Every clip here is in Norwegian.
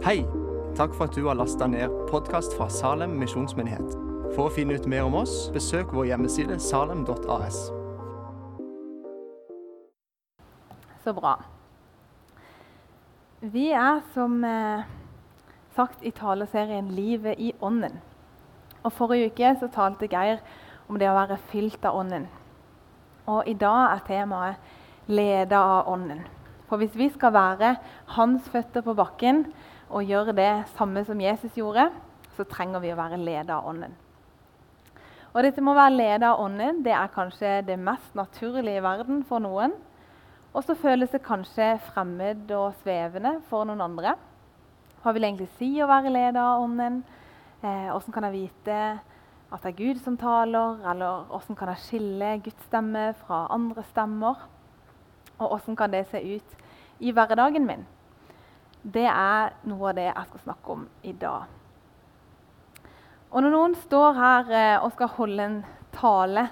Hei! Takk for at du har lasta ned podkast fra Salem misjonsmyndighet. For å finne ut mer om oss, besøk vår hjemmeside salem.as. Så bra. Vi er som eh, sagt i taleserien 'Livet i ånden'. Og Forrige uke så talte Geir om det å være fylt av ånden. Og i dag er temaet 'leda av ånden'. For hvis vi skal være hans føtter på bakken og gjøre det samme som Jesus gjorde, så trenger vi å være ledet av ånden. Og dette med å være ledet av ånden det er kanskje det mest naturlige i verden for noen. Og så føles det kanskje fremmed og svevende for noen andre. Hva vil egentlig si å være leder av ånden? Eh, hvordan kan jeg vite at det er Gud som taler? Eller hvordan kan jeg skille Guds stemme fra andre stemmer? Og hvordan kan det se ut i hverdagen min? Det er noe av det jeg skal snakke om i dag. Og når noen står her eh, og skal holde en tale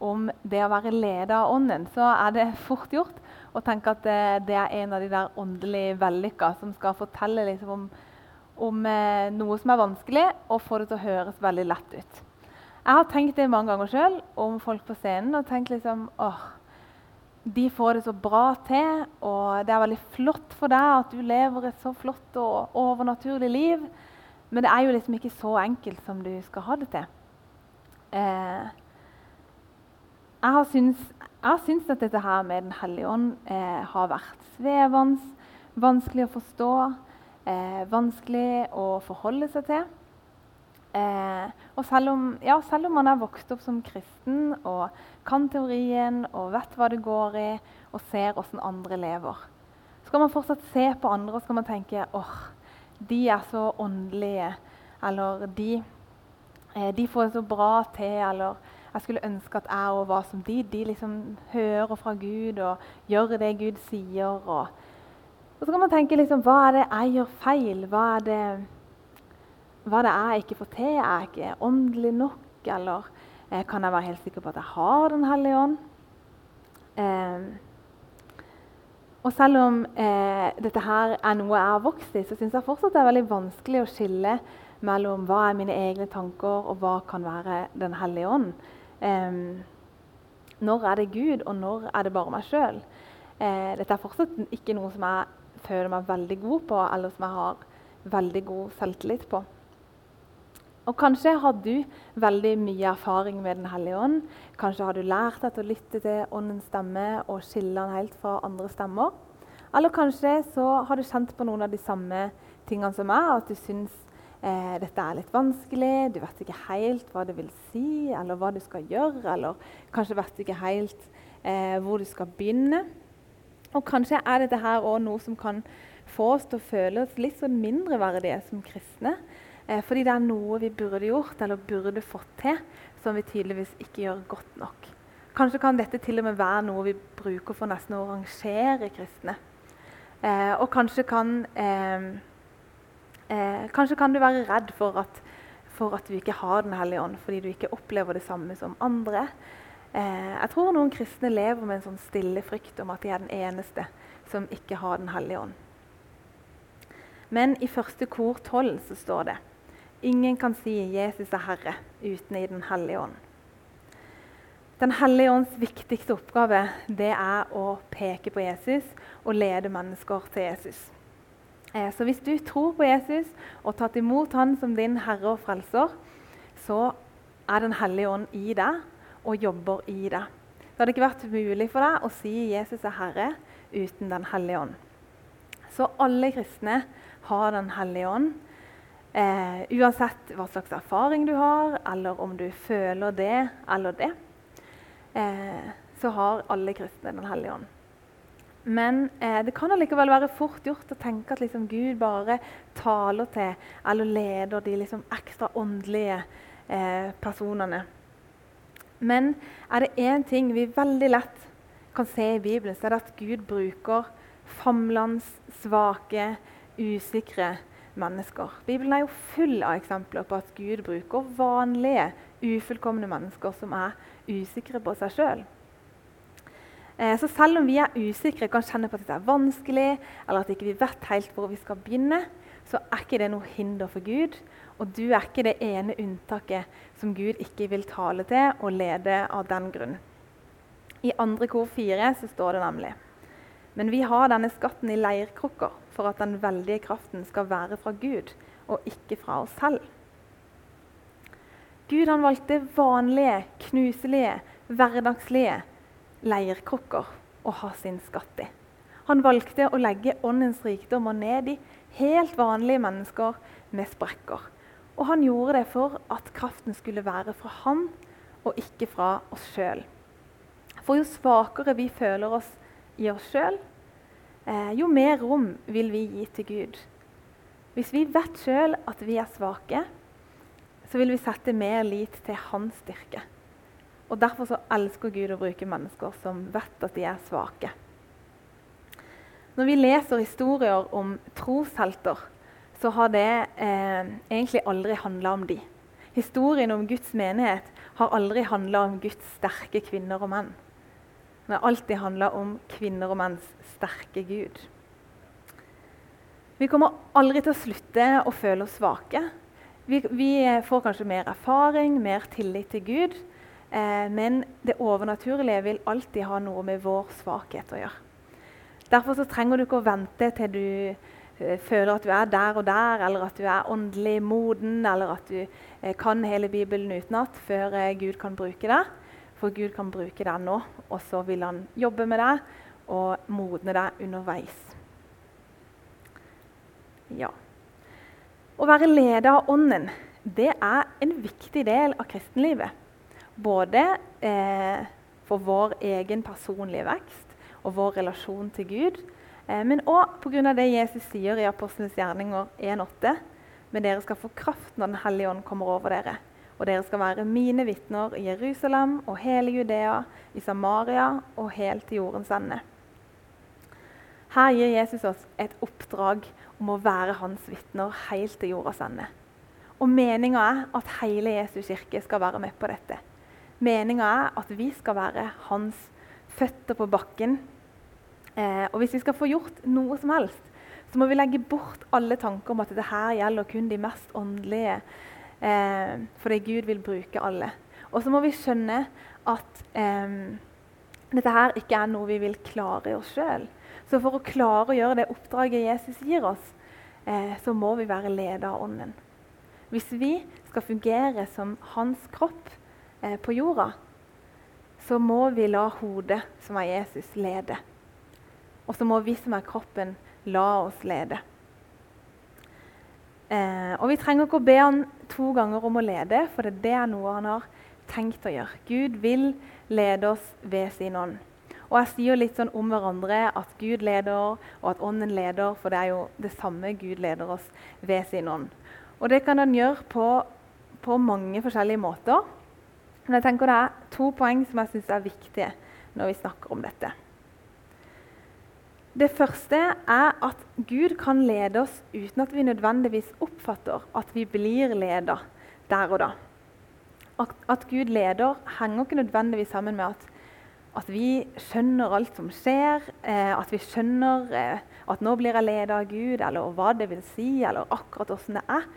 om det å være leder av ånden, så er det fort gjort å tenke at det, det er en av de der åndelig vellykka som skal fortelle liksom om, om eh, noe som er vanskelig, og få det til å høres veldig lett ut. Jeg har tenkt det mange ganger sjøl om folk på scenen. og tenkt liksom, åh, De får det så bra til, og det er veldig flott for deg at du lever et så flott og overnaturlig liv. Men det er jo liksom ikke så enkelt som du skal ha det til. Eh, jeg har syntes jeg har syns at dette her med Den hellige ånd eh, har vært svevende, vanskelig å forstå, eh, vanskelig å forholde seg til. Eh, og selv om, ja, selv om, man er vokst opp som kristen og kan teorien og vet hva det går i, og ser hvordan andre lever, så kan man fortsatt se på andre og skal man tenke åh, de er så åndelige. Eller de, eh, de får det så bra til. eller jeg skulle ønske at jeg òg var som de. De liksom hører fra Gud og gjør det Gud sier. Og, og så kan man tenke liksom, hva er det jeg gjør feil? Hva er det, hva det er jeg ikke får til? Er jeg ikke åndelig nok? Eller eh, kan jeg være helt sikker på at jeg har Den hellige ånd? Eh, og selv om eh, dette her er noe jeg har vokst i, så syns jeg fortsatt det er veldig vanskelig å skille mellom hva er mine egne tanker, og hva kan være Den hellige ånd. Eh, når er det Gud, og når er det bare meg sjøl? Eh, dette er fortsatt ikke noe som jeg føler meg veldig god på, eller som jeg har veldig god selvtillit på. Og Kanskje har du veldig mye erfaring med Den hellige ånd. Kanskje har du lært deg å lytte til åndens stemme og skille den helt fra andre stemmer. Eller kanskje så har du kjent på noen av de samme tingene som meg, at du syns eh, dette er litt vanskelig, du vet ikke helt hva det vil si, eller hva du skal gjøre, eller kanskje vet du ikke helt eh, hvor du skal begynne. Og kanskje er dette her også noe som kan få oss til å føle oss litt sånn mindreverdige som kristne. Eh, fordi det er noe vi burde gjort eller burde fått til, som vi tydeligvis ikke gjør godt nok. Kanskje kan dette til og med være noe vi bruker for nesten å rangere kristne. Eh, og kanskje kan eh, Eh, kanskje kan du være redd for at, for at, du ikke har Den hellige ånd fordi du ikke opplever det samme som andre. Eh, jeg tror noen kristne lever med en sånn stille frykt om at de er den eneste som ikke har Den hellige ånd. Men i første kor 12 så står det Ingen kan si 'Jesus er Herre' uten i Den hellige ånd. Den hellige ånds viktigste oppgave det er å peke på Jesus og lede mennesker til Jesus. Eh, så hvis du tror på Jesus og tatt imot han som din herre og frelser, så er Den hellige ånd i deg og jobber i deg. Det hadde ikke vært mulig for deg å si Jesus er Herre uten Den hellige ånd. Så alle kristne har Den hellige ånd. Eh, uansett hva slags erfaring du har, eller om du føler det eller det, eh, så har alle kristne Den hellige ånd. Men eh, det kan allikevel være fort gjort å tenke at liksom, Gud bare taler til eller leder de liksom, ekstra åndelige eh, personene. Men er det én ting vi veldig lett kan se i Bibelen, så er det at Gud bruker famlende, svake, usikre mennesker. Bibelen er jo full av eksempler på at Gud bruker vanlige, ufullkomne mennesker som er usikre på seg sjøl. Eh, så selv om vi er usikre, kan kjenne på at det er vanskelig, eller at ikke vi ikke vet helt hvor vi skal begynne, så er ikke det noe hinder for Gud. Og du er ikke det ene unntaket som Gud ikke vil tale til og lede av den grunn. I andre kor fire så står det nemlig Men vi har denne skatten i leirkrukker for at den veldige kraften skal være fra Gud og ikke fra oss selv. Gud han valgte vanlige, knuselige, hverdagslige leirkrukker å ha sin skatt i. Han valgte å legge åndens rikdommer ned i helt vanlige mennesker med sprekker. Og han gjorde det for at kraften skulle være fra han og ikke fra oss sjøl. For jo svakere vi føler oss i oss sjøl, eh, jo mer rom vil vi gi til Gud. Hvis vi vet sjøl at vi er svake, så vil vi sette mer lit til hans styrke. Og Derfor så elsker Gud å bruke mennesker som vet at de er svake. Når vi leser historier om troshelter, så har det eh, egentlig aldri handla om de. Historien om Guds menighet har aldri handla om Guds sterke kvinner og menn. Den har alltid handla om kvinner og menns sterke Gud. Vi kommer aldri til å slutte å føle oss svake. Vi, vi får kanskje mer erfaring, mer tillit til Gud. Eh, men det overnaturlige vil alltid ha noe med vår svakhet å gjøre. Derfor trenger du ikke å vente til du eh, føler at du er der og der, eller at du er åndelig moden, eller at du eh, kan hele Bibelen utenat før eh, Gud kan bruke det. For Gud kan bruke deg nå, og så vil han jobbe med deg og modne deg underveis. Ja. Å være leder av Ånden det er en viktig del av kristenlivet. Både eh, for vår egen personlige vekst og vår relasjon til Gud, eh, men òg pga. det Jesus sier i Apostlenes gjerninger 1,8.: Men dere skal få kraft når Den hellige ånd kommer over dere. Og dere skal være mine vitner i Jerusalem og hele Judea, i Samaria og helt til jordens ende. Her gir Jesus oss et oppdrag om å være hans vitner helt til jordas ende. Og Meninga er at hele Jesus kirke skal være med på dette. Meninga er at vi skal være hans føtter på bakken. Eh, og hvis vi skal få gjort noe som helst, så må vi legge bort alle tanker om at dette gjelder kun de mest åndelige. Eh, fordi Gud vil bruke alle. Og så må vi skjønne at eh, dette her ikke er noe vi vil klare oss sjøl. Så for å klare å gjøre det oppdraget Jesus gir oss, eh, så må vi være ledet av Ånden. Hvis vi skal fungere som hans kropp, eh, på jorda, så må vi la hodet, som er Jesus, lede. Og så må vi som er kroppen, la oss lede. Eh, og Vi trenger ikke å be han to ganger om å lede, for det er noe han har tenkt å gjøre. Gud vil lede oss ved sin ånd. Og jeg sier litt sånn om hverandre at Gud leder, og at Ånden leder, for det er jo det samme Gud leder oss ved sin ånd. Og det kan han gjøre på, på mange forskjellige måter. Men jeg tenker Det er to poeng som jeg syns er viktige når vi snakker om dette. Det første er at Gud kan lede oss uten at vi nødvendigvis oppfatter at vi blir ledet der og da. At, Gud leder, henger ikke nødvendigvis sammen med at, at vi skjønner alt som skjer, eh, at vi skjønner eh, at nå blir jeg ledet av Gud, eller hva det vil si, eller akkurat åssen det er.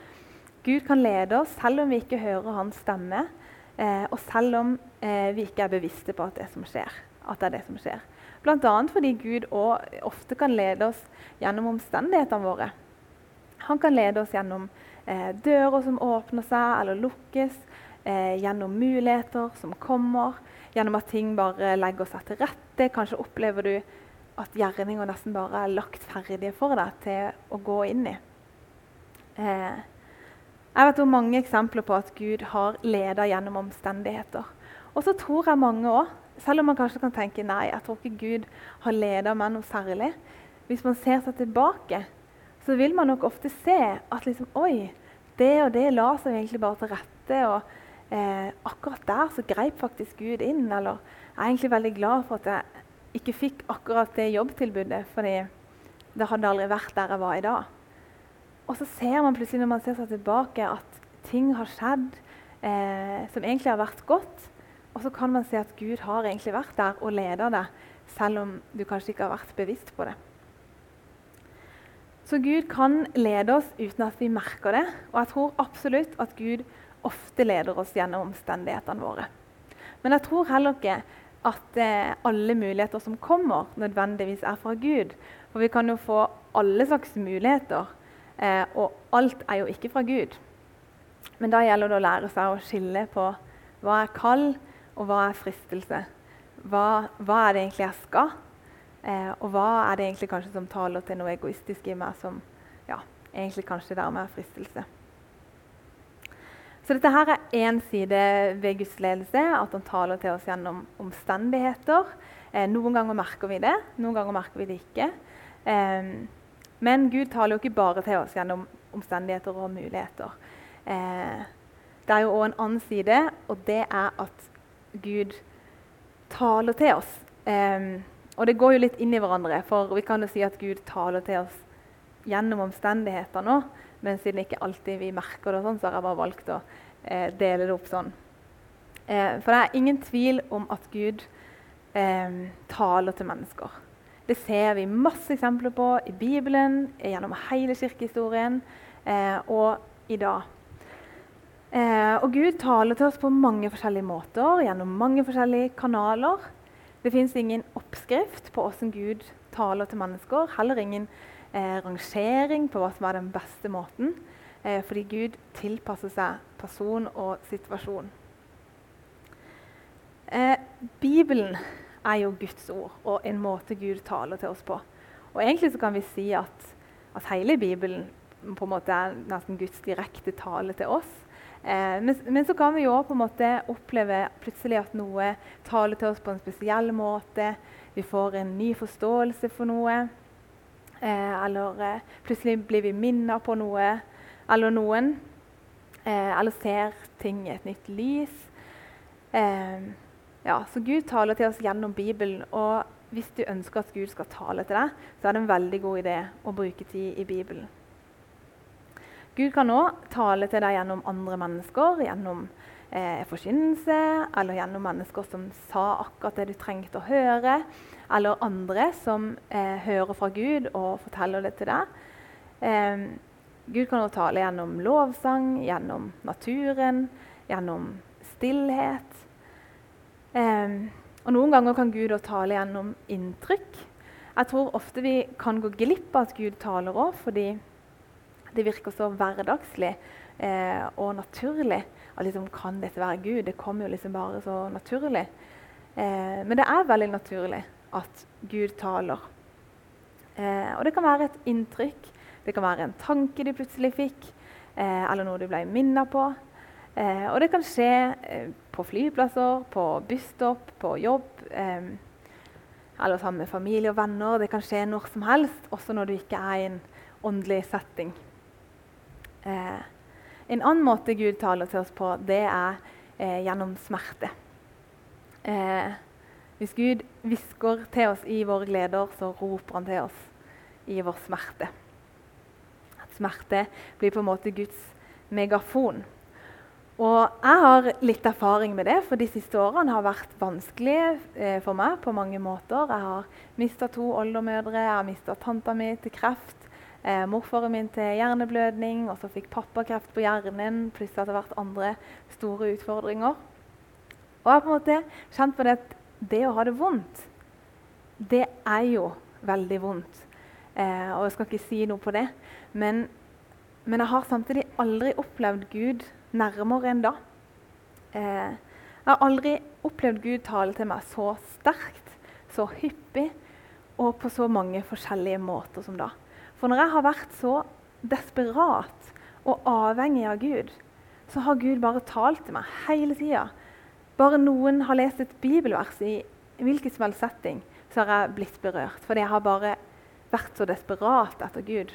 Gud kan lede oss selv om vi ikke hører hans stemme. Eh, og selv om vi ikke er bevisste på at det, som skjer, at det er det som skjer. Bl.a. fordi Gud ofte kan lede oss gjennom omstendighetene våre. Han kan lede oss gjennom eh, dører som åpner seg eller lukkes, eh, gjennom muligheter som kommer, gjennom at ting bare legger seg til rette. Kanskje opplever du at gjerninger nesten bare er lagt ferdige for deg til å gå inn i. Eh, jeg vet om mange eksempler på at Gud har ledet gjennom omstendigheter. Og så tror jeg mange òg, selv om man kanskje kan tenke nei, jeg tror ikke Gud har ledet meg noe særlig. Hvis man ser seg tilbake, så vil man nok ofte se at liksom, oi, det og det la seg egentlig bare til rette. og eh, Akkurat der så greip faktisk Gud inn. Eller jeg er egentlig veldig glad for at jeg ikke fikk akkurat det jobbtilbudet, fordi det hadde aldri vært der jeg var i dag. Og så ser man plutselig når man ser seg tilbake, at ting har skjedd eh, som egentlig har vært godt. Og så kan man se at Gud har egentlig vært der og leda deg, selv om du kanskje ikke har vært bevisst på det. Så Gud kan lede oss uten at vi merker det. Og jeg tror absolutt at Gud ofte leder oss gjennom omstendighetene våre. Men jeg tror heller ikke at eh, alle muligheter som kommer, nødvendigvis er fra Gud. For vi kan jo få alle slags muligheter, eh, og alt er jo ikke fra Gud. Men da gjelder det å lære seg å skille på hva er kall, og hva er fristelse. Hva, hva er det egentlig jeg skal? Eh, og hva er det egentlig kanskje som taler til noe egoistisk i meg, som ja, egentlig kanskje dermed er fristelse. Så dette her er én side ved Guds ledelse, at han taler til oss gjennom omstendigheter. Eh, noen ganger merker vi det, noen ganger merker vi det ikke. Eh, men Gud taler jo ikke bare til oss gjennom omstendigheter og muligheter. Eh, det er jo òg en annen side, og det er at Gud taler til oss. Um, og det går jo litt inn i hverandre, for vi kan jo si at Gud taler til oss gjennom omstendigheter nå. Men siden ikke alltid vi merker det, sånn, så har jeg bare valgt å eh, dele det opp sånn. Eh, for det er ingen tvil om at Gud eh, taler til mennesker. Det ser vi masse eksempler på i Bibelen, gjennom hele kirkehistorien eh, og i dag. Eh, og Gud taler til oss på mange forskjellige måter, gjennom mange forskjellige kanaler. Det fins ingen oppskrift på hvordan Gud taler til mennesker. Heller ingen eh, rangering på hva som er den beste måten. Eh, fordi Gud tilpasser seg person og situasjon. Eh, Bibelen er jo Guds ord og en måte Gud taler til oss på. Og egentlig så kan vi si at, at hele Bibelen på en måte er nesten Guds direkte tale til oss. Eh, men, men, så kan vi jo på en måte oppleve plutselig at noe taler til oss på en spesiell måte. Vi får en ny forståelse for noe. Eh, eller eh, plutselig blir vi minnet på noe eller noen. Eh, eller ser ting i et nytt lys. Eh, ja, så Gud taler til oss gjennom Bibelen. Og hvis du ønsker at Gud skal tale til deg, så er det en veldig god idé å bruke tid i Bibelen. Gud kan òg tale til deg gjennom andre mennesker, gjennom eh, forkynnelse, eller gjennom mennesker som sa akkurat det du trengte å høre, eller andre som eh, hører fra Gud og forteller det til deg. Eh, Gud kan også tale gjennom lovsang, gjennom naturen, gjennom stillhet. Eh, og Noen ganger kan Gud også tale gjennom inntrykk. Jeg tror ofte vi kan gå glipp av at Gud taler òg, fordi det virker så hverdagslig eh, og naturlig. At liksom, kan dette være Gud? Det kommer jo liksom bare så naturlig. Eh, men det er veldig naturlig at Gud taler. Eh, og det kan være et inntrykk, det kan være en tanke du plutselig fikk, eh, eller noe du ble minnet på. Eh, og det kan skje eh, på flyplasser, på busstopp, på jobb. eller sammen med familie og venner. Det kan skje når som helst, også når du ikke er i en åndelig setting. Eh, en annen måte Gud taler til oss på, det er eh, gjennom smerte. Eh, hvis Gud hvisker til oss i våre gleder, så roper han til oss i vår smerte. At smerte blir på en måte Guds megafon. Og jeg har litt erfaring med det, for de siste årene har vært vanskelige eh, for meg på mange måter. Jeg har mista to oldemødre, jeg har mista tanta mi til kreft. Eh, morfaren min til hjerneblødning, og så fikk pappa kreft på hjernen. Pluss at det har vært andre store utfordringer. Og jeg har på en måte kjent på det at det å ha det vondt, det er jo veldig vondt. Eh, og jeg skal ikke si noe på det. Men, men, jeg har samtidig aldri opplevd Gud nærmere enn da. Eh, jeg har aldri opplevd Gud tale til meg så sterkt, så hyppig og på så mange forskjellige måter som da. For når jeg har vært så desperat og avhengig av Gud, så har Gud bare talt til meg hele tida. Bare noen har lest et bibelvers i hvilken som helst setting, så har jeg blitt berørt. Fordi jeg har bare vært så desperat etter Gud.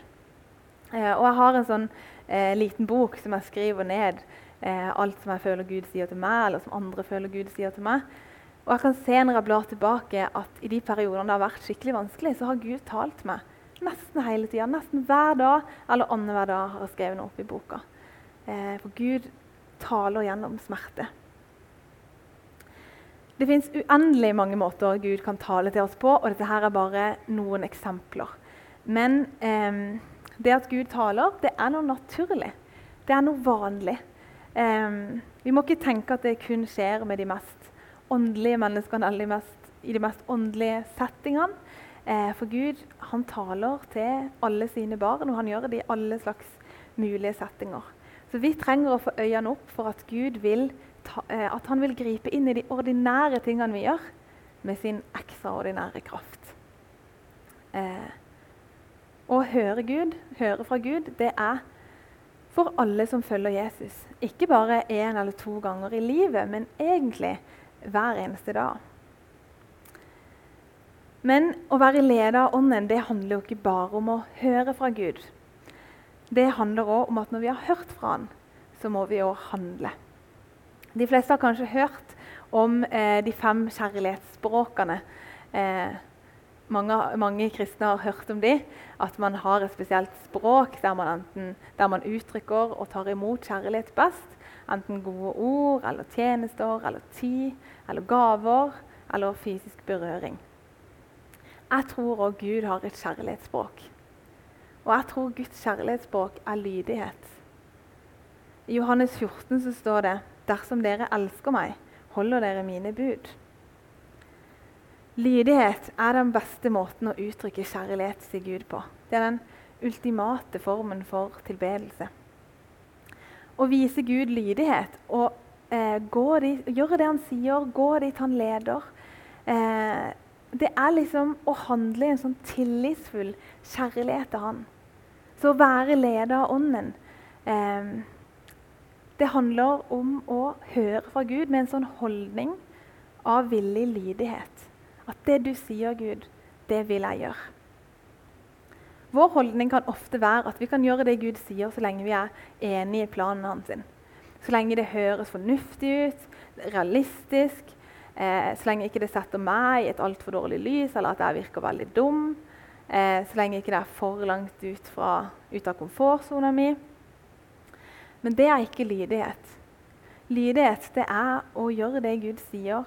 Eh, og jeg har en sånn eh, liten bok som jeg skriver ned eh, alt som jeg føler Gud sier til meg, eller som andre føler Gud sier til meg. Og jeg kan se når jeg blar tilbake, at i de periodene det har vært skikkelig vanskelig, så har Gud talt meg nesten hele tida. Nesten hver dag eller annenhver dag har jeg skrevet noe opp i boka. Eh, for Gud taler gjennom smerte. Det fins uendelig mange måter Gud kan tale til oss på, og dette her er bare noen eksempler. Men eh, Det at Gud taler, det er noe naturlig. Det er noe vanlig. Eh, vi må ikke tenke at det kun skjer med de mest åndelige menneskene eller de mest, i de mest åndelige settingene. Eh, for Gud han taler til alle sine barn, og han gjør det i alle slags mulige settinger. Så vi trenger å få øynene opp for at Gud vil, ta, eh, at han vil gripe inn i de ordinære tingene vi gjør, med sin ekstraordinære kraft. Eh, å høre Gud, høre fra Gud, det er for alle som følger Jesus. Ikke bare én eller to ganger i livet, men egentlig hver eneste dag. Men å være leder av Ånden det handler jo ikke bare om å høre fra Gud. Det handler òg om at når vi har hørt fra Han, så må vi òg handle. De fleste har kanskje hørt om eh, de fem kjærlighetsspråkene. Eh, mange, mange, kristne har hørt om de, at man har et spesielt språk der man, enten, der man uttrykker og tar imot kjærlighet best. Enten gode ord eller tjenester eller tid eller gaver eller fysisk berøring. Jeg tror òg Gud har et kjærlighetsspråk. Og jeg tror Guds kjærlighetsspråk er lydighet. I Johannes 14 så står det Dersom dere elsker meg, holder dere mine bud. Lydighet er den beste måten å uttrykke kjærlighet til Gud på. Det er den ultimate formen for tilbedelse. Å vise Gud lydighet og eh, dit, gjøre det han sier, gå dit han leder eh, Det er liksom å handle i en sånn tillitsfull kjærlighet til han. Så å være leder av Ånden eh, Det handler om å høre fra Gud med en sånn holdning av villig lydighet. At det du sier, Gud, det vil jeg gjøre. Vår holdning kan ofte være at vi kan gjøre det Gud sier, så lenge vi er enig i planen hans. Så lenge det høres fornuftig ut, realistisk, eh, så lenge ikke det setter meg i et altfor dårlig lys, eller at jeg virker veldig dum. Eh, så lenge ikke det er for langt ut, fra, ut av komfortsona mi. Men det er ikke lydighet. Lydighet det er å gjøre det Gud sier,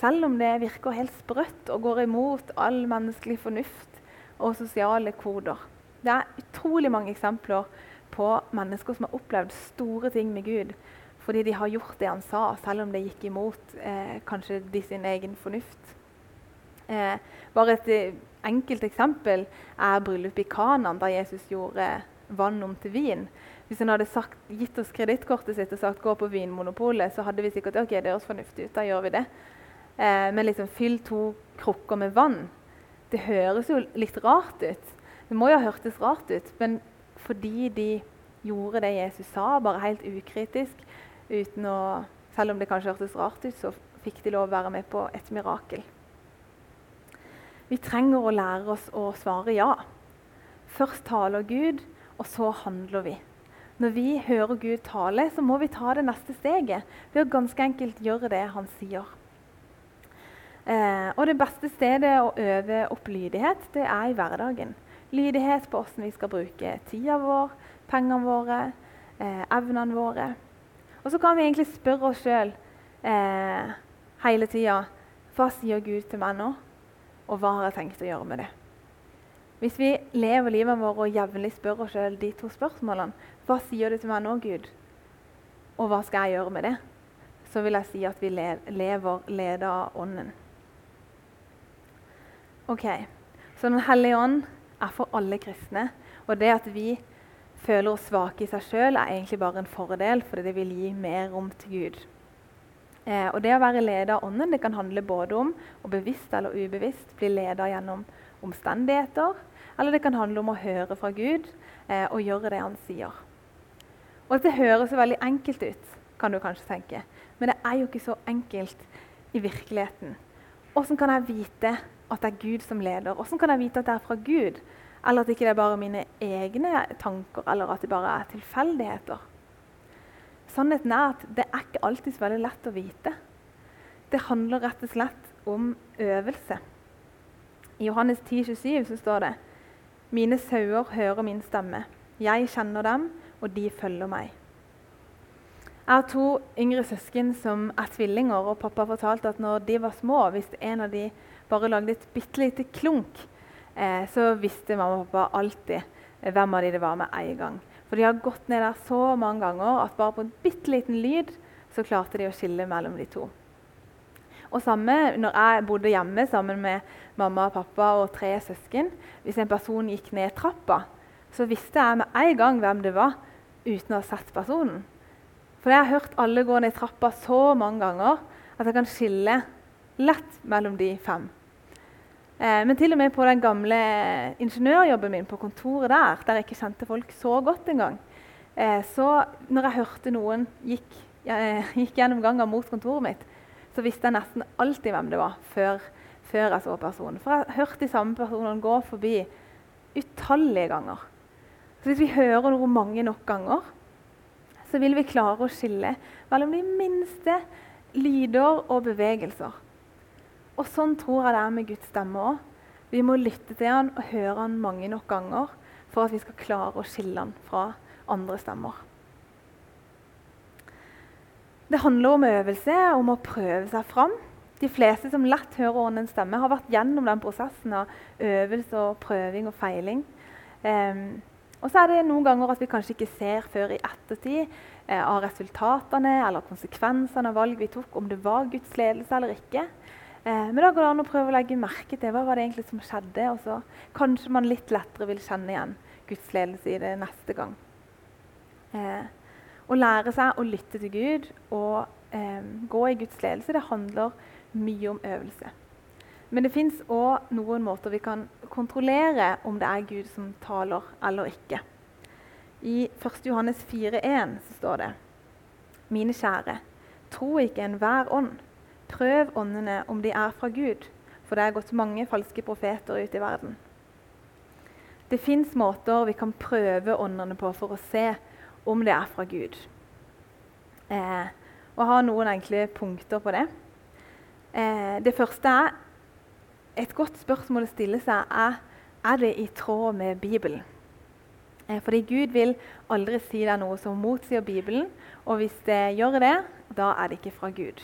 selv om det virker helt sprøtt og går imot all menneskelig fornuft og sosiale koder. Det er utrolig mange eksempler på mennesker som har opplevd store ting med Gud fordi de har gjort det han sa, selv om det gikk imot eh, kanskje de sin egen fornuft. Eh, bare et eh, enkelt eksempel er bryllupet i Kanan, da Jesus gjorde vann om til vin. Hvis han hadde sagt, gitt oss kredittkortet sitt og sagt 'gå på Vinmonopolet', så hadde vi sikkert ok, det høres fornuftig ut, da gjør vi det. Eh, men liksom fyll to krukker med vann. Det høres jo litt rart ut. Det må jo ha hørtes rart ut, men fordi de gjorde det Jesus sa, bare helt ukritisk, uten å, selv om det kanskje hørtes rart ut, så fikk de lov å være med på et mirakel. Vi trenger å lære oss å svare ja. Først taler Gud, og så handler vi. Når vi hører Gud tale, så må vi ta det neste steget ved å ganske enkelt gjøre det han sier. Eh, og det beste stedet å øve opp lydighet, det er i hverdagen. Lydighet på hvordan vi skal bruke tida vår, pengene våre, eh, evnene våre. Og så kan vi egentlig spørre oss sjøl eh, hele tida Hva sier Gud til meg nå? Og hva har jeg tenkt å gjøre med det? Hvis vi lever livet vårt og jevnlig spør oss sjøl de to spørsmålene Hva sier du til meg nå, Gud? Og hva skal jeg gjøre med det? Så vil jeg si at vi lever ledet av Ånden. Ok, Så Den hellige ånd er for alle kristne. Og det at vi føler oss svake i seg sjøl, er egentlig bare en fordel, fordi det vil gi mer rom til Gud. Eh, og Det å være leder av Ånden det kan handle både om å bevisst eller ubevisst bli leder gjennom omstendigheter, eller det kan handle om å høre fra Gud eh, og gjøre det han sier. Og Det høres jo veldig enkelt ut, kan du kanskje tenke. Men det er jo ikke så enkelt i virkeligheten. Hvordan kan jeg vite at det er Gud som leder? Hvordan kan jeg vite at det er fra Gud? Eller at det ikke er bare mine egne tanker, eller at det bare er tilfeldigheter? Sannheten er at det er ikke alltid så veldig lett å vite. Det handler rett og slett om øvelse. I Johannes 10, 27 så står det Mine sauer hører min stemme. Jeg kjenner dem, og de følger meg. Jeg har to yngre søsken som er tvillinger, og pappa fortalte at når de var små, hvis en av de bare lagde et bitte lite klunk, eh, så visste mamma og pappa alltid eh, hvem av de det var med en gang. For de har gått ned der så mange ganger at bare på en bitte liten lyd så klarte de å skille mellom de to. Og samme når jeg bodde hjemme sammen med mamma og pappa og tre søsken. Hvis en person gikk ned trappa, så visste jeg med en gang hvem det var, uten å ha sett personen. For jeg har hørt alle gå ned trappa så mange ganger at jeg kan skille lett mellom de fem. Eh, men til og med på den gamle ingeniørjobben min på kontoret der, der jeg ikke kjente folk så godt engang, eh, så når jeg hørte noen gikk, eh, gikk gjennom gangen mot kontoret mitt, så visste jeg nesten alltid hvem det var før, før jeg så personen. For jeg hørte de samme personene gå forbi utallige ganger. Så hvis vi hører noe mange nok ganger, så vil vi klare å skille mellom de minste lyder og bevegelser. Og Sånn tror jeg det er med Guds stemme òg. Vi må lytte til han og høre han mange nok ganger for at vi skal klare å skille han fra andre stemmer. Det handler om øvelse, om å prøve seg fram. De fleste som lett hører åndens stemme, har vært gjennom den prosessen av øvelse og prøving og feiling. Um, og så er det noen ganger at vi kanskje ikke ser før i ettertid eh, av resultatene eller konsekvensene av valg vi tok, om det var Guds ledelse eller ikke. Eh, men da går det an å prøve å legge merke til hva var det egentlig som skjedde. og så Kanskje man litt lettere vil kjenne igjen Guds ledelse i det neste gang. Eh, å lære seg å lytte til Gud og eh, gå i Guds ledelse, det handler mye om øvelse. Men det fins òg noen måter vi kan kontrollere om det er Gud som taler eller ikke. I 1. Johannes 4,1 står det Mine kjære, tro ikke enhver ånd. Prøv åndene om de er fra Gud, for det er gått mange falske profeter ut i verden. Det fins måter vi kan prøve åndene på for å se om det er fra Gud. Eh, og har noen enkle punkter på det. Eh, det første er et godt spørsmål å stille seg er er det i tråd med Bibelen. Eh, fordi Gud vil aldri si deg noe som motsier Bibelen. Og hvis det gjør det, da er det ikke fra Gud.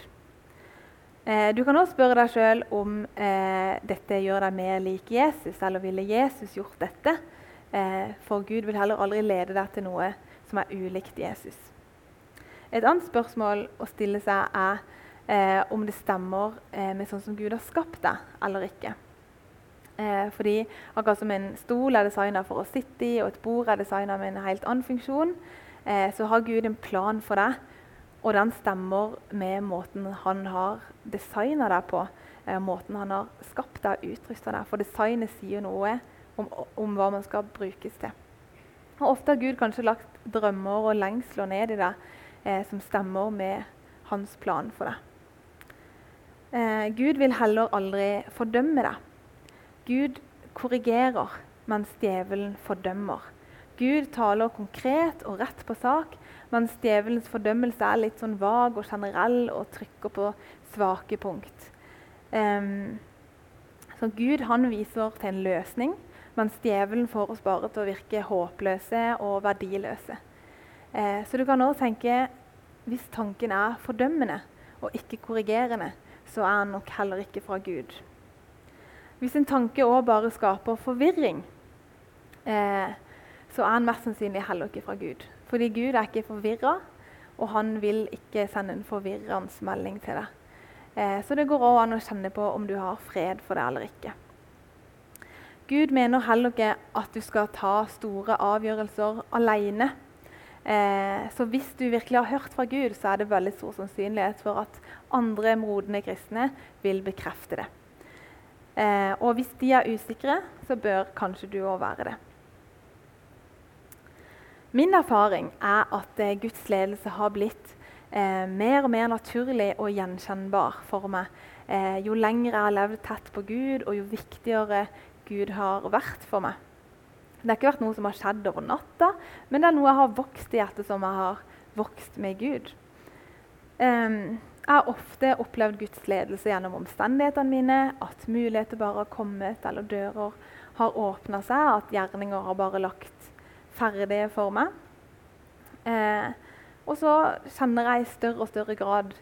Eh, du kan også spørre deg sjøl om eh, dette gjør deg mer lik Jesus, eller ville Jesus gjort dette? Eh, for Gud vil heller aldri lede deg til noe som er ulikt Jesus. Et annet spørsmål å stille seg er eh, om det stemmer eh, med sånn som Gud har skapt deg, eller ikke. Eh, fordi akkurat som en stol er designa for å sitte i, og et bord er designa med en helt annen funksjon, så har Gud en plan for deg, og den stemmer med måten han har designa deg på. Eh, måten han har skapt deg og utrusta deg. For designet sier noe om, om hva man skal brukes til. Og Ofte har Gud kanskje lagt drømmer og lengsler ned i deg eh, som stemmer med hans plan for deg. Eh, Gud vil heller aldri fordømme deg. Gud korrigerer, mens djevelen fordømmer. Gud taler konkret og rett på sak, mens djevelens fordømmelse er litt sånn vag og generell og trykker på svake punkt. Um, så Gud han viser til en løsning, mens djevelen får oss bare til å virke håpløse og verdiløse. Eh, så du kan også tenke hvis tanken er fordømmende og ikke korrigerende, så er den nok heller ikke fra Gud. Hvis en tanke òg bare skaper forvirring, eh, så er den mest sannsynlig heller ikke fra Gud. Fordi Gud er ikke forvirra, og han vil ikke sende en forvirrende melding til deg. Eh, så det går òg an å kjenne på om du har fred for det eller ikke. Gud mener heller ikke at du skal ta store avgjørelser alene. Eh, så hvis du virkelig har hørt fra Gud, så er det veldig stor sannsynlighet for at andre modne kristne vil bekrefte det. Eh, og hvis de er usikre, så bør kanskje du òg være det. Min erfaring er at eh, Guds ledelse har blitt eh, mer og mer naturlig og gjenkjennbar for meg. Eh, jo lenger jeg har levd tett på Gud, og jo viktigere Gud har vært for meg. Det har ikke vært noe som har skjedd over natta, men det er noe jeg har vokst i ettersom jeg har vokst med Gud. Eh, jeg har ofte opplevd Guds ledelse gjennom omstendighetene mine. At muligheter bare har kommet, eller dører har åpna seg. At gjerninger har bare lagt ferdige for meg. Eh, og så kjenner jeg i større og større grad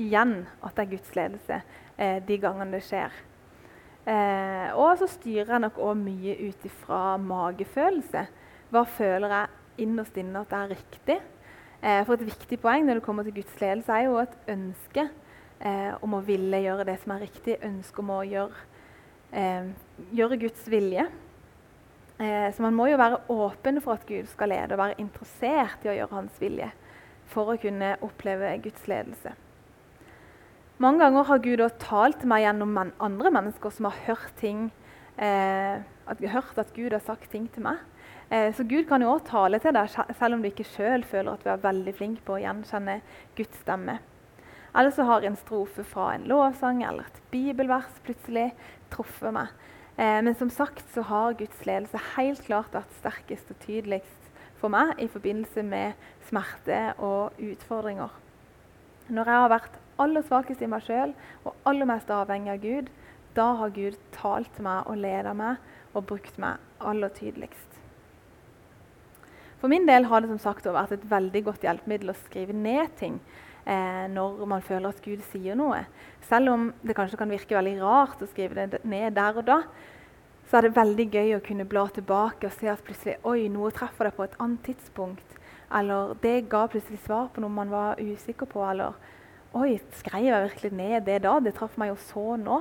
igjen at det er Guds ledelse eh, de gangene det skjer. Eh, og så styrer jeg nok òg mye ut ifra magefølelse. Hva føler jeg innerst inne at det er riktig? Eh, for Et viktig poeng når det kommer til Guds ledelse, er jo et ønske eh, om å ville gjøre det som er riktig. Ønske om å gjøre, eh, gjøre Guds vilje. Eh, så man må jo være åpen for at Gud skal lede, og være interessert i å gjøre hans vilje for å kunne oppleve Guds ledelse. Mange ganger har Gud også talt meg gjennom andre mennesker som har hørt ting eh, at, hørt at Gud har sagt ting til meg. Eh, så Gud kan jo også tale til deg, selv om du ikke sjøl føler at du er veldig flink på å gjenkjenne Guds stemme. Eller så har en strofe fra en lovsang eller et bibelvers plutselig truffet meg. Eh, men som sagt så har Guds ledelse helt klart vært sterkest og tydeligst for meg i forbindelse med smerte og utfordringer. Når jeg har vært aller svakest i meg sjøl og aller mest avhengig av Gud, da har Gud talt til meg og ledet meg og brukt meg aller tydeligst. For min del har det som sagt vært et veldig godt hjelpemiddel å skrive ned ting eh, når man føler at Gud sier noe. Selv om det kanskje kan virke veldig rart å skrive det ned der og da, så er det veldig gøy å kunne bla tilbake og se at plutselig oi, noe treffer deg på et annet tidspunkt. Eller det ga plutselig svar på noe man var usikker på. Eller oi, skrev jeg virkelig ned det da? Det traff meg jo så nå.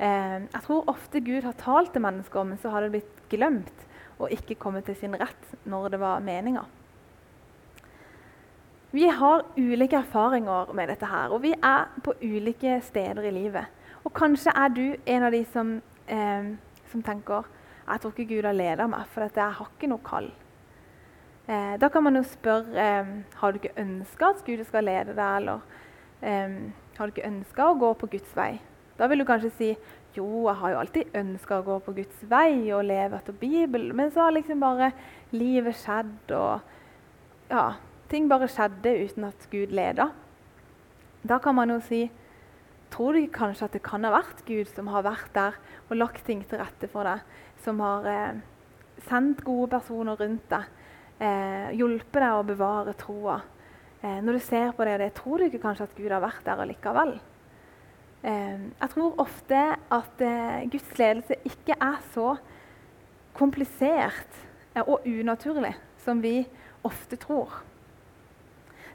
Eh, jeg tror ofte Gud har talt til mennesker, men så har det blitt glemt og ikke komme til sin rett når det var meninga. Vi har ulike erfaringer med dette her, og vi er på ulike steder i livet. Og kanskje er du en av de som, eh, som tenker jeg tror ikke Gud har ledet meg, for jeg har ikke noe kall. Eh, da kan man jo spørre eh, har du ikke ønska at Gud skal lede deg, eller eh, har du ikke ønska å gå på Guds vei. Da vil du kanskje si jo, jeg har jo alltid ønska å gå på Guds vei og leve etter Bibelen, men så har liksom bare livet skjedd, og ja, ting bare skjedde uten at Gud leda. Da kan man jo si Tror du kanskje at det kan ha vært Gud som har vært der og lagt ting til rette for deg? Som har eh, sendt gode personer rundt deg, eh, hjulpet deg å bevare troa? Eh, når du ser på det, det, tror du ikke kanskje at Gud har vært der allikevel? Ehm, jeg tror ofte at eh, Guds ledelse ikke er så komplisert eh, og unaturlig som vi ofte tror.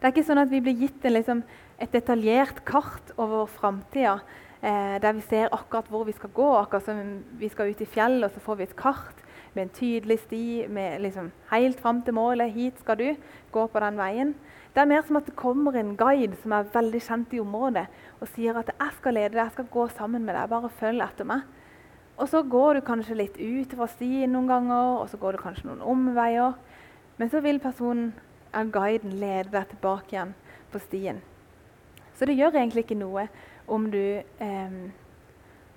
Det er ikke sånn at vi blir gitt en, liksom, et detaljert kart over framtida, eh, der vi ser akkurat hvor vi skal gå. Akkurat som vi skal ut i fjellet, og så får vi et kart med en tydelig sti med liksom, helt fram til målet. Hit skal du. Gå på den veien. Det er mer som at det kommer en guide som er veldig kjent i området, og sier at 'jeg skal lede deg, jeg skal gå sammen med deg, bare følg etter meg'. Og så går du kanskje litt ut fra stien noen ganger, og så går du kanskje noen omveier. Men så vil personen, guiden, leder deg tilbake igjen på stien. Så det gjør egentlig ikke noe om du eh,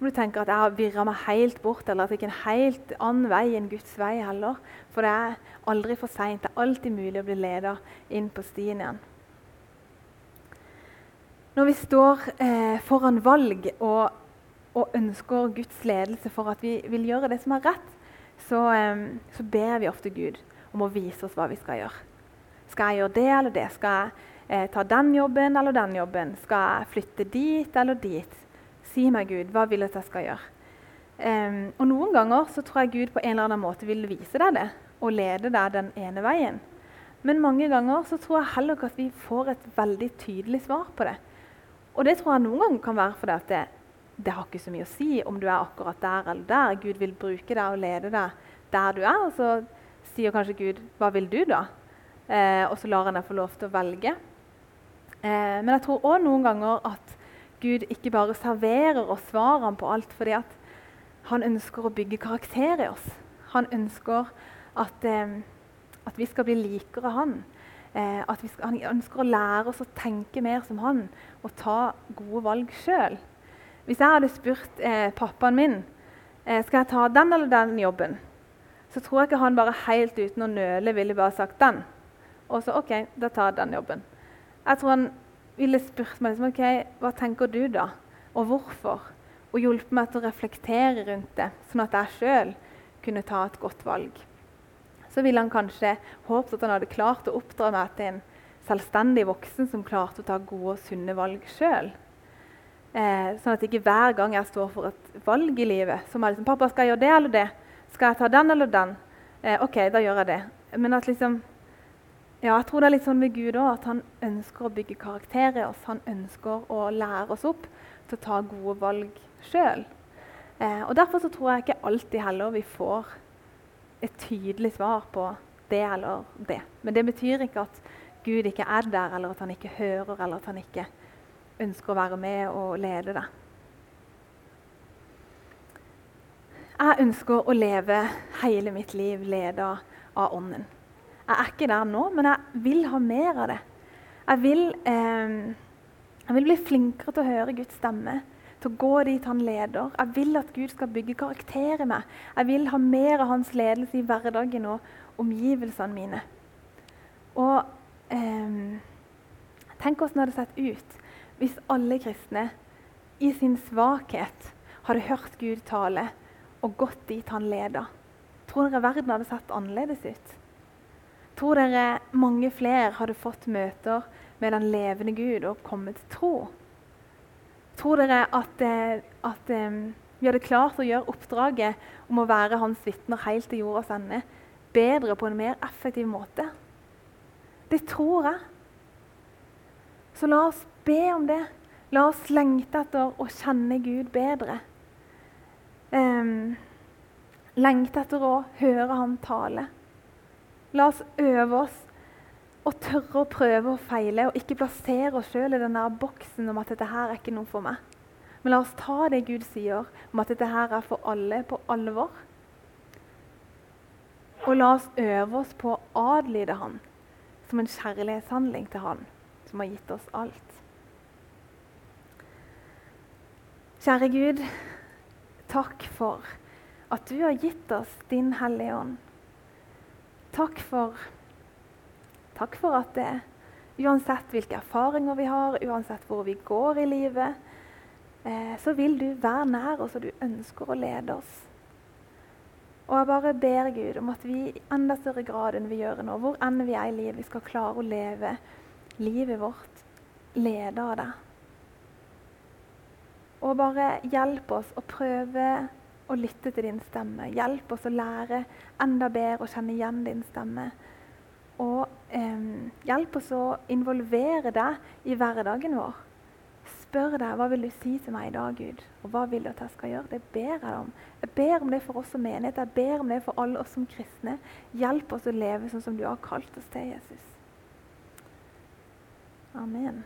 om du tenker at jeg har virra meg helt bort eller at det ikke er en helt annen vei enn Guds vei heller. For det er aldri for seint. Det er alltid mulig å bli leda inn på stien igjen. Når vi står eh, foran valg og, og, ønsker Guds ledelse for at vi vil gjøre det som er rett, så, eh, så, ber vi ofte Gud om å vise oss hva vi skal gjøre. Skal jeg gjøre det eller det? Skal jeg eh, ta den jobben eller den jobben? Skal jeg flytte dit eller dit? Si meg, Gud, hva vil du at jeg skal gjøre? Um, og Noen ganger så tror jeg Gud på en eller annen måte vil vise deg det og lede deg den ene veien. Men mange ganger så tror jeg heller ikke at vi får et veldig tydelig svar på det. Og det tror jeg noen ganger kan være fordi at det, det har ikke så mye å si om du er akkurat der eller der. Gud vil bruke deg og lede deg der du er. Og så sier kanskje Gud 'Hva vil du, da?' Eh, og så lar han deg få lov til å velge. Eh, men jeg tror òg noen ganger at Gud ikke bare serverer oss svarene på alt fordi at han ønsker å bygge karakter i oss. Han ønsker at, eh, at vi skal bli likere han. Eh, at skal, han ønsker å lære oss å tenke mer som han og ta gode valg sjøl. Hvis jeg hadde spurt eh, pappaen min eh, skal jeg ta den eller den jobben, så tror jeg ikke han bare helt uten å nøle ville bare sagt den. Og så OK, da tar jeg den jobben. Jeg tror han ville spurt meg liksom, ok, hva tenker du da, og hvorfor? Og hjulpet meg til å reflektere rundt det, sånn at jeg sjøl kunne ta et godt valg så ville han kanskje håpet at han hadde klart å oppdra meg til en selvstendig voksen som klarte å ta gode og sunne valg sjøl. Eh, sånn at ikke hver gang jeg står for et valg i livet, må jeg liksom 'Pappa, skal jeg gjøre det eller det? Skal jeg ta den eller den?' Eh, OK, da gjør jeg det. Men at liksom ja, jeg tror det er litt sånn med Gud òg, at han ønsker å bygge karakter i oss. Han ønsker å lære oss opp til å ta gode valg sjøl. Eh, og derfor så tror jeg ikke alltid heller vi får et tydelig svar på det eller det. Men det betyr ikke at Gud ikke er der, eller at han ikke hører, eller at han ikke ønsker å være med og lede deg. Jeg ønsker å leve hele mitt liv leda av Ånden. Jeg er ikke der nå, men jeg vil ha mer av det. Jeg vil, eh, jeg vil bli flinkere til å høre Guds stemme, til å gå dit han leder. Jeg vil at Gud skal bygge karakter i meg. Jeg vil ha mer av hans ledelse i hverdagen og omgivelsene mine. Og eh, Tenk hvordan det hadde sett ut hvis alle kristne i sin svakhet hadde hørt Gud tale og gått dit han leda. Tror dere verden hadde sett annerledes ut? Tror dere mange flere hadde fått møter med den levende Gud og kommet til tro? Tror dere at, eh, at um, vi hadde klart å gjøre oppdraget om å være hans vitner helt til jordas ende bedre på en mer effektiv måte? Det tror jeg. Så la oss be om det. La oss lengte etter å kjenne Gud bedre. Um, lengte etter å høre Han tale. La oss øve oss og tørre å prøve og feile, og ikke plassere oss sjøl i den boksen om at dette her er ikke noe for meg. Men la oss ta det Gud sier om at dette her er for alle, på alvor. Og la oss øve oss på å adlyde Han som en kjærlighetshandling til Han som har gitt oss alt. Kjære Gud, takk for at du har gitt oss din Hellige Ånd. Takk for, takk for at det, uansett hvilke erfaringer vi har, uansett hvor vi går i livet, eh, så vil du være nær oss, og du ønsker å lede oss. Og jeg bare ber Gud om at vi i enda større grad enn vi gjør nå, hvor enn vi er i livet, skal klare å leve livet vårt ledet av deg. Og bare hjelp oss å prøve å lytte til din stemme. Hjelp oss å lære enda bedre å kjenne igjen din stemme. Og eh, hjelp oss å involvere deg i hverdagen vår. Spør deg hva vil du si til meg i dag, Gud, og hva vil du at jeg skal gjøre. Det ber jeg om. Jeg ber om det for oss som menighet, jeg ber om det for alle oss som kristne. Hjelp oss å leve sånn som du har kalt oss til, Jesus. Amen.